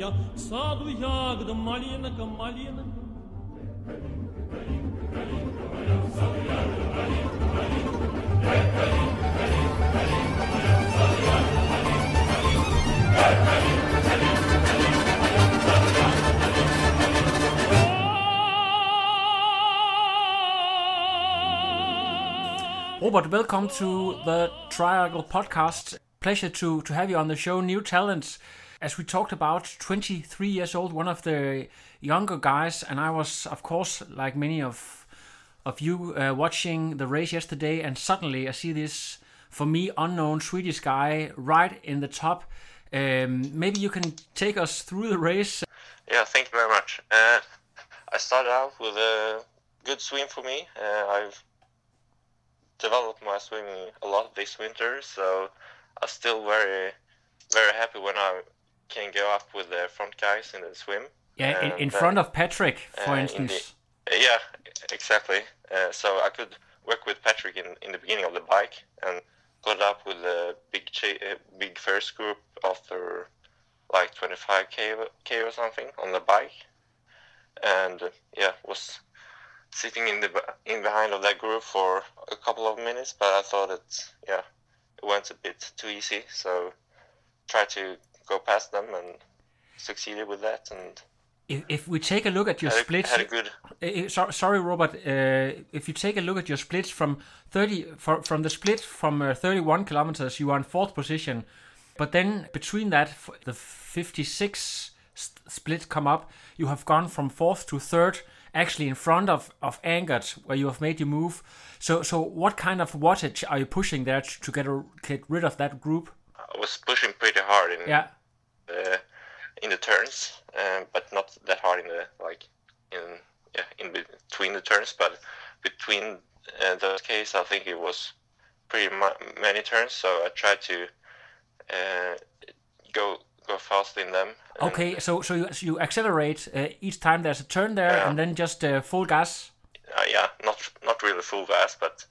Калинка моя, саду ягода, малинка, малинка. Robert, welcome to the Triangle Podcast. Pleasure to, to have you on the show. New talents. As we talked about, 23 years old, one of the younger guys, and I was, of course, like many of of you, uh, watching the race yesterday, and suddenly I see this, for me, unknown Swedish guy right in the top. Um, maybe you can take us through the race. Yeah, thank you very much. Uh, I started out with a good swim for me. Uh, I've developed my swimming a lot this winter, so I'm still very, very happy when I can go up with the front guys in the swim. Yeah, in, in front uh, of Patrick, for uh, in instance. the- yeah, exactly. Uh, so I could work with Patrick in, in the beginning of the bike and got up with a big cha- big first group after like 25k or- k or something on the bike, and uh, yeah, was sitting in the in behind of that group for a couple of minutes, but I thought it yeah it went a bit too easy, so try to go past them and succeeded with that and If, if we take a look at your had a, splits, had a good Uh, so, sorry, Robert. Uh, if you take a look at your splits from thirty for, from the split from uh, thirty-one kilometers, you are in fourth position, but then between that, the fifty-six st- split come up. You have gone from fourth to third, actually in front of of Angert, where you have made your move. So, so what kind of wattage are you pushing there to, to get a, get rid of that group? I was pushing pretty hard in Yeah, the in the turns, um, but not that hard in the like in yeah in between the turns. But between uh, those cases, I think it was pretty many turns. So I tried to uh, go go fast in them. okay. So, so you so you accelerate uh, each time there's a turn there, Yeah. and then just uh, full gas. Uh, yeah, not not really full gas, but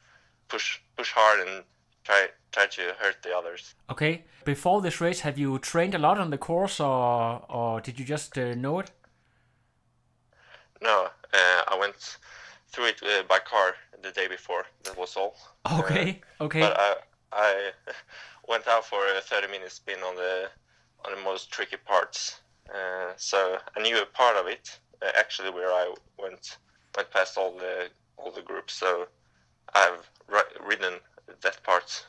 push push hard and try try to hurt the others. Okay. Before this race, have you trained a lot on the course, or or did you just uh, know it? No, uh, I went through it uh, by car the day before. That was all. Okay. Okay. But I I went out for a 30 minute spin on the on the most tricky parts. Uh, so I knew a part of it uh, actually where I went went past all the all the groups. So I've ri- ridden that part.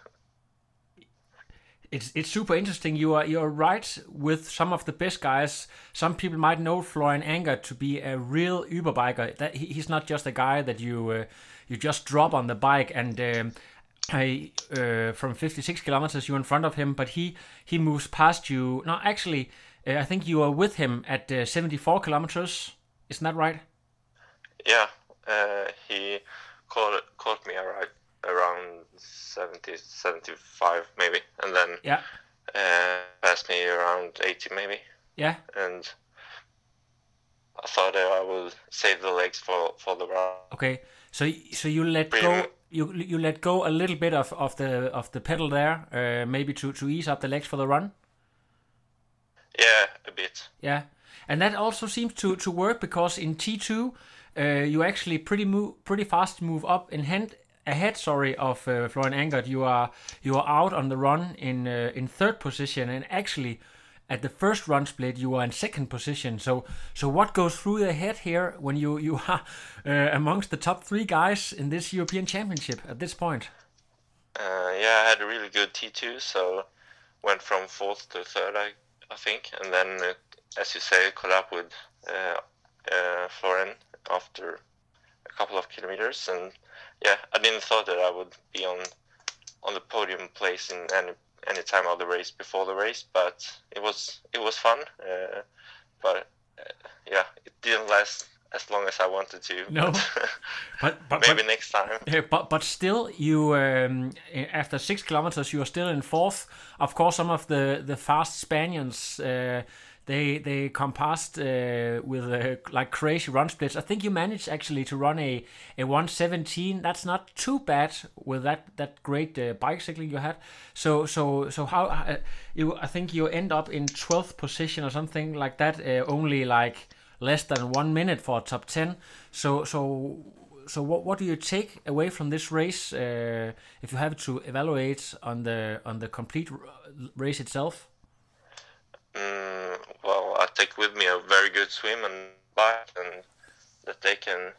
it's it's super interesting. You are you're right with some of the best guys. Some people might know Florian Angert to be a real Uber biker. That he, he's not just a guy that you uh, you just drop on the bike and. Um, I, uh, from 56 kilometers, you're in front of him, but he he moves past you. No, actually, uh, I think you are with him at uh, 74 kilometers. Isn't that right? Yeah, uh, he caught caught me around around 70 75 maybe, and then Yeah, uh, passed me around 80 maybe. yeah. and I thought I would save the legs for for the run. Okay, so so you let Pretty go you you let go a little bit of, of the of the pedal there, uh, maybe to, to ease up the legs for the run. Yeah, a bit. Yeah, and that also seems to, to work because in T two, uh, you actually pretty move pretty fast move up in hand ahead. Sorry of uh, Florian Angert. You are you are out on the run in uh, in third position, and actually at the first run split you are in second position. So so what goes through the head here when you you are uh, amongst the top three guys in this European Championship at this point? Uh, yeah, I had a really good T2, so went from fourth to third, I, I think, and then, uh, as you say, up with uh, uh, Florian after a couple of kilometers, and yeah, I didn't thought that I would be on on the podium place in any any time of the race before the race, but it was it was fun. Uh, but uh, yeah, it didn't last as long as I wanted to. No. But but maybe but, next time. Yeah, but but still, you um, after six kilometers, you are still in fourth. Of course, some of the the fast Spaniards. Uh, they they come past uh, with uh, like crazy run splits. I think you managed actually to run a a 117. That's not too bad with that that great uh, bicycling you had. So so so how uh, you I think you end up in 12th position or something like that. Uh, only like less than one minute for a top 10. So so so what what do you take away from this race uh, if you have to evaluate on the on the complete race itself? Mm, well, I take with me a very good swim and bike, and that they can,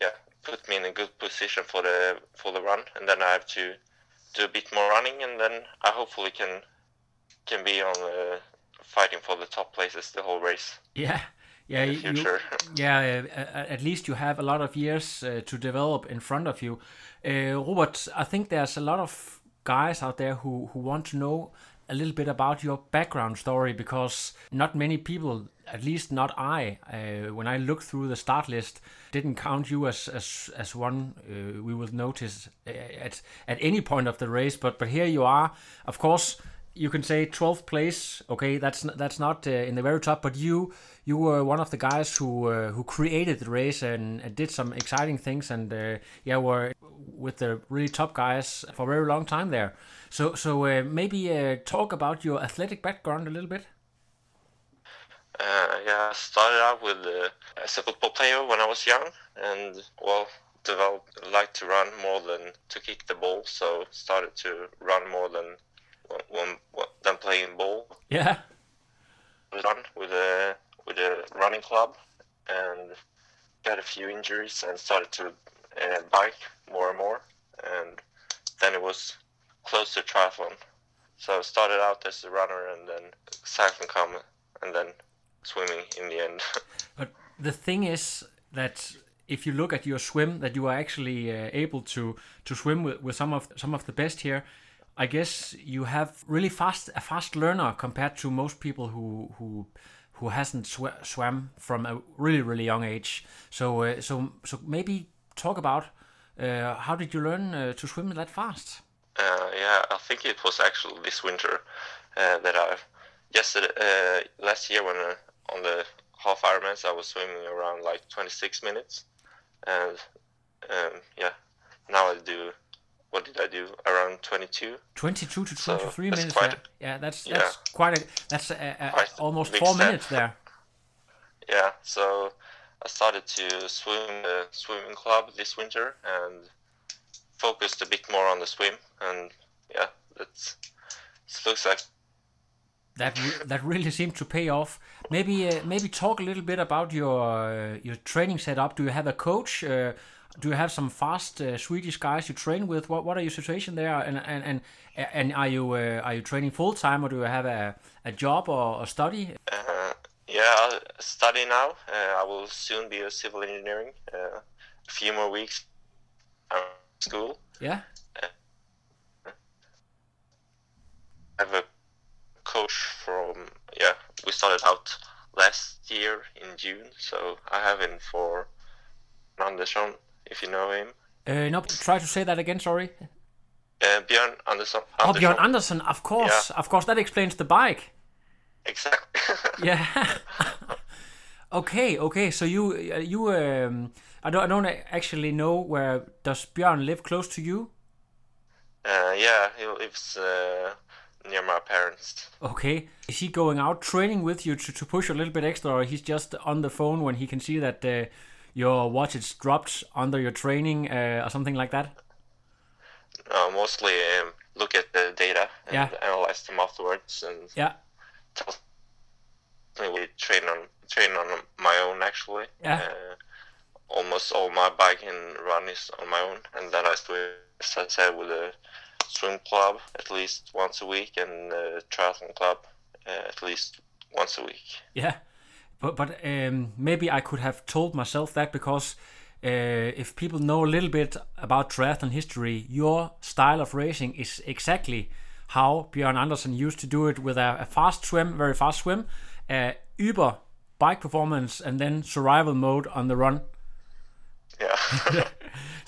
yeah, put me in a good position for the for the run, and then I have to do a bit more running, and then I hopefully can can be on uh, fighting for the top places the whole race. Yeah, yeah, in the you, yeah. At least you have a lot of years uh, to develop in front of you. Uh, Robert, I think there's a lot of guys out there who who want to know a little bit about your background story because not many people, at least not I, uh, when I looked through the start list, didn't count you as as, as one uh, we will notice uh, at at any point of the race. But but here you are, of course. You can say 12th place. Okay, that's that's not uh, in the very top, but you you were one of the guys who uh, who created the race and, did some exciting things, and uh, yeah, were with the really top guys for a very long time there. So so uh, maybe uh, talk about your athletic background a little bit. Uh, yeah, I started out with as a football player when I was young, and well, developed like to run more than to kick the ball. So started to run more than when, than playing ball. Yeah. Run with a with a running club, and got a few injuries and started to uh, bike more and more, and then it was close to triathlon. So I started out as a runner, and then cycling come, and then swimming in the end. But the thing is that if you look at your swim, that you are actually uh, able to to swim with, with some of some of the best here. I guess you have really fast a fast learner compared to most people who who who hasn't sw- swam from a really really young age. So uh, so so maybe talk about uh, how did you learn uh, to swim that fast? Uh, yeah, I think it was actually this winter uh, that I yesterday uh, last year when on the half Ironmans I was swimming around like 26 minutes, and um, yeah, now I do. What did I do? Around 22. 22 to 23 that's minutes. quite. Yeah, that's yeah. that's quite a that's a, a, Quite almost four step. minutes there. Yeah, so I started to swim the swimming club this winter and focused a bit more on the swim, and yeah, that's it looks like That re- that really seemed to pay off. Maybe uh, maybe talk a little bit about your uh, your training setup. Do you have a coach? Uh, do you have some fast uh, Swedish guys you train with? What what are your situation there? And and and and are you uh, are you training full time or do you have a, a job or a study? Uh, yeah, I'll study now. Uh, I will soon be a civil engineering. Uh, a few more weeks. I'm school. Yeah. I have a coach from yeah. We started out last year in June, so I have him for Andersson, if you know him. Uh, no, try to say that again. Sorry. Uh, Björn Andersson. Oh, Björn Andersson. Of course, of course. That explains the bike. Exactly. Yeah. okay, okay. So you you um I don't I don't actually know where does Björn live close to you? Uh, yeah, he lives uh, near my parents. Okay. Is he going out training with you to, to push a little bit extra, or he's just on the phone when he can see that uh, your watch is dropped under your training uh, or something like that? Uh, mostly um, look at the data and Yeah. analyze them afterwards, and Yeah. tell me we train on train on my own actually. Yeah. Uh, almost all my bike and run is on my own, and then I swim, as I said, with a swim club at least once a week, and a triathlon club uh, at least once a week. Yeah, but but um, maybe I could have told myself that because uh, if people know a little bit about triathlon history, your style of racing is exactly how Björn Andersson used to do it with a, a fast swim, very fast swim, uh, Uber bike performance, and then survival mode on the run. Yeah.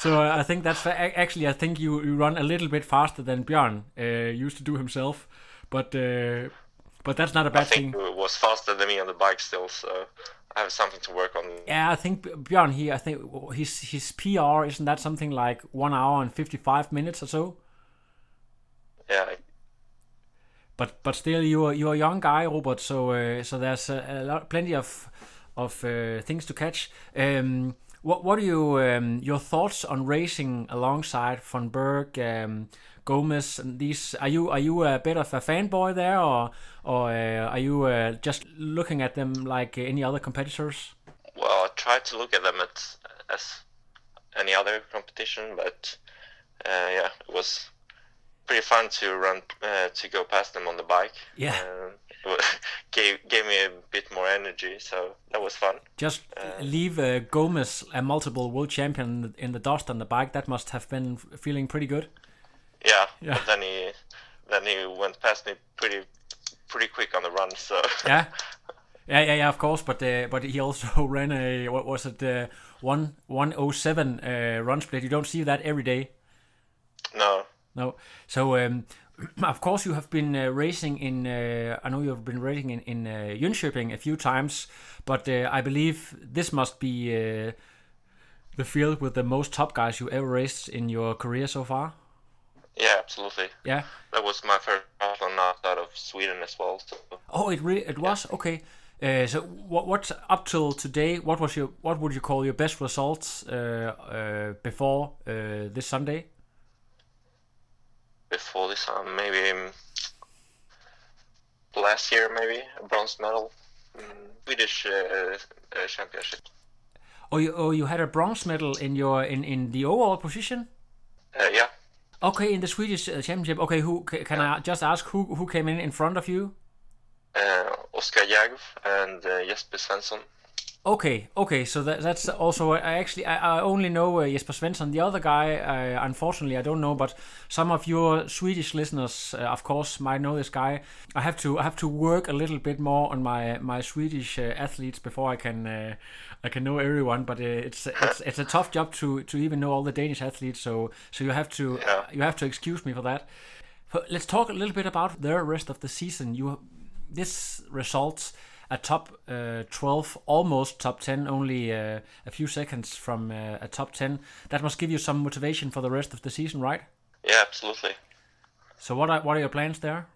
So uh, I think that's actually I think you, you run a little bit faster than Björn uh, used to do himself, but uh, but that's not a bad think thing. was faster than me on the bike still, so I have something to work on. Yeah, I think Björn he I think his his PR isn't that something like one hour and fifty five minutes or so. Yeah, But but still you are you are a young guy, Robert. So uh, so there's a, a lot, plenty of of uh, things to catch. Um, what what are you um, your thoughts on racing alongside von Berg, um, Gomez, and these? Are you are you a bit of a fanboy there, or or uh, are you uh, just looking at them like any other competitors? well, I try to look at them at, as any other competition, but uh, yeah, it was pretty fun to run uh, to go past them on the bike. Yeah. Um, gave gave me a bit more energy, so that was fun. Just leave uh, Gomez, a multiple world champion, in the, in the dust on the bike. That must have been feeling pretty good. Yeah, Yeah. but then he then he went past me pretty pretty quick on the run. So yeah. Yeah, yeah, yeah, of course, but uh, but he also ran a what was it, uh, one one oh seven uh, run split. You don't see that every day, no, no. So um, of course you have been uh, racing in. Uh, I know you have been racing in in uh, Jönköping a few times, but uh, I believe this must be uh, the field with the most top guys you ever raced in your career so far. yeah, absolutely. Yeah. That was my first triathlon outside of Sweden as well. So Oh, it really it was okay. Uh, so what what's up till today? What was your what would you call your best results uh, uh, before uh, this Sunday? Before this, um, maybe um, last year, maybe a bronze medal, Swedish uh, uh, championship. Oh, you oh you had a bronze medal in your in in the overall position. Uh, yeah, Okay, in the Swedish uh, championship. Okay, who ca- can I just ask who who came in in front of you? uh, Oskar Jägv and uh, Jesper Svensson. Okay, okay, so that, that's also I actually I, I only know uh, Jesper Svensson. The other guy, uh, unfortunately, I don't know. But some of your Swedish listeners, uh, of course, might know this guy. I have to I have to work a little bit more on my my Swedish uh, athletes before I can uh, I can know everyone. But uh, it's it's it's a tough job to to even know all the Danish athletes. So so you have to Yeah. you have to excuse me for that. But let's talk a little bit about the rest of the season. You this results a top uh, 12, almost top 10, only uh, a few seconds from uh, a top 10. That must give you some motivation for the rest of the season, right? Yeah, absolutely. So what are what are your plans there?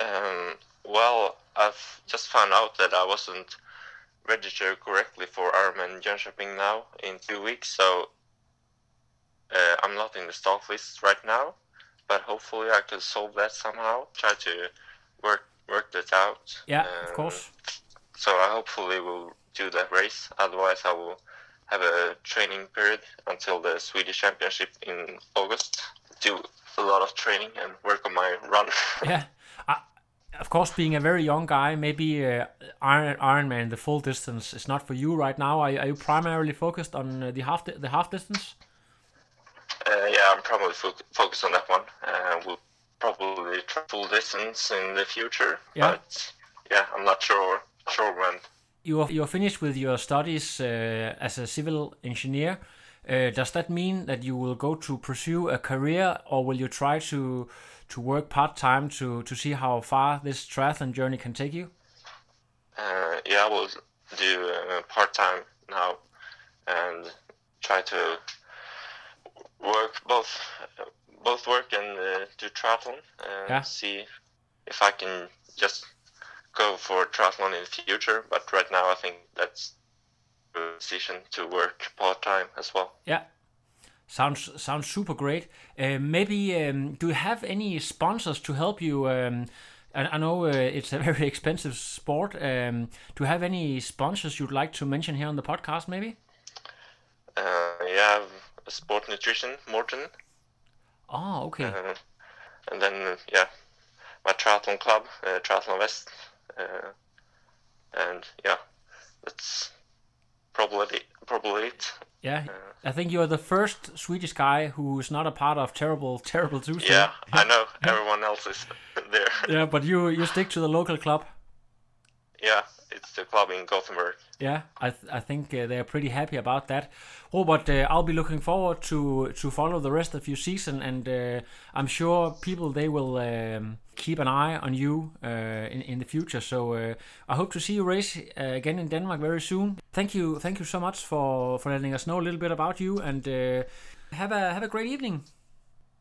Um, well, I've just found out that I wasn't registered correctly for Ironman Jönköping now in two weeks, so uh, I'm not in the start list right now. But hopefully, I could solve that somehow. Try to work work that out. Yeah, of Um, course. So I hopefully will do that race. Otherwise, I will have a training period until the Swedish Championship in August. Do a lot of training and work on my run. Yeah. I, of course, being a very young guy, maybe uh, Iron Ironman, the full distance, is not for you right now. Are, are you primarily focused on uh, the half di- the half distance? Uh, yeah, I'm probably fo- focused on that one. Uh, we'll probably try full distance in the future. Yeah. But yeah, I'm not sure sure when. you are you're finished with your studies uh, as a civil engineer. Uh, does that mean that you will go to pursue a career, or will you try to to work part time to to see how far this triathlon journey can take you? Uh, yeah, I will do uh, part time now and try to work both both work and uh, do triathlon and Yeah. see if I can just go for triathlon in the future. But right now, I think that's a decision to work part time as well. Yeah, sounds sounds super great. Uh, maybe um, do you have any sponsors to help you? Um, I, I know uh, it's a very expensive sport. Um, do you have any sponsors you'd like to mention here on the podcast? Maybe. Uh, yeah, sport nutrition, Maurten, Oh, okay. uh, and then uh, yeah, my triathlon club, uh, Triathlon West, uh, and yeah, that's probably probably it. Yeah, I think you're the first Swedish guy who's not a part of terrible, terrible Tuesday. Yeah, I know. Everyone else is there. Yeah, but you you stick to the local club. Yeah, it's the club in Gothenburg. Yeah, I th- I think uh, they're pretty happy about that. Robert, uh, I'll be looking forward to to follow the rest of your season, and uh, I'm sure people they will um, keep an eye on you uh, in in the future. So uh, I hope to see you race uh, again in Denmark very soon. Thank you, thank you so much for for letting us know a little bit about you, and uh, have a have a great evening.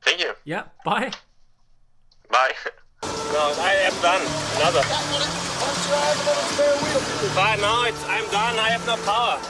Thank you. Yeah, bye. Bye. No, I am done. Another. But now it's, I'm done. I have no power.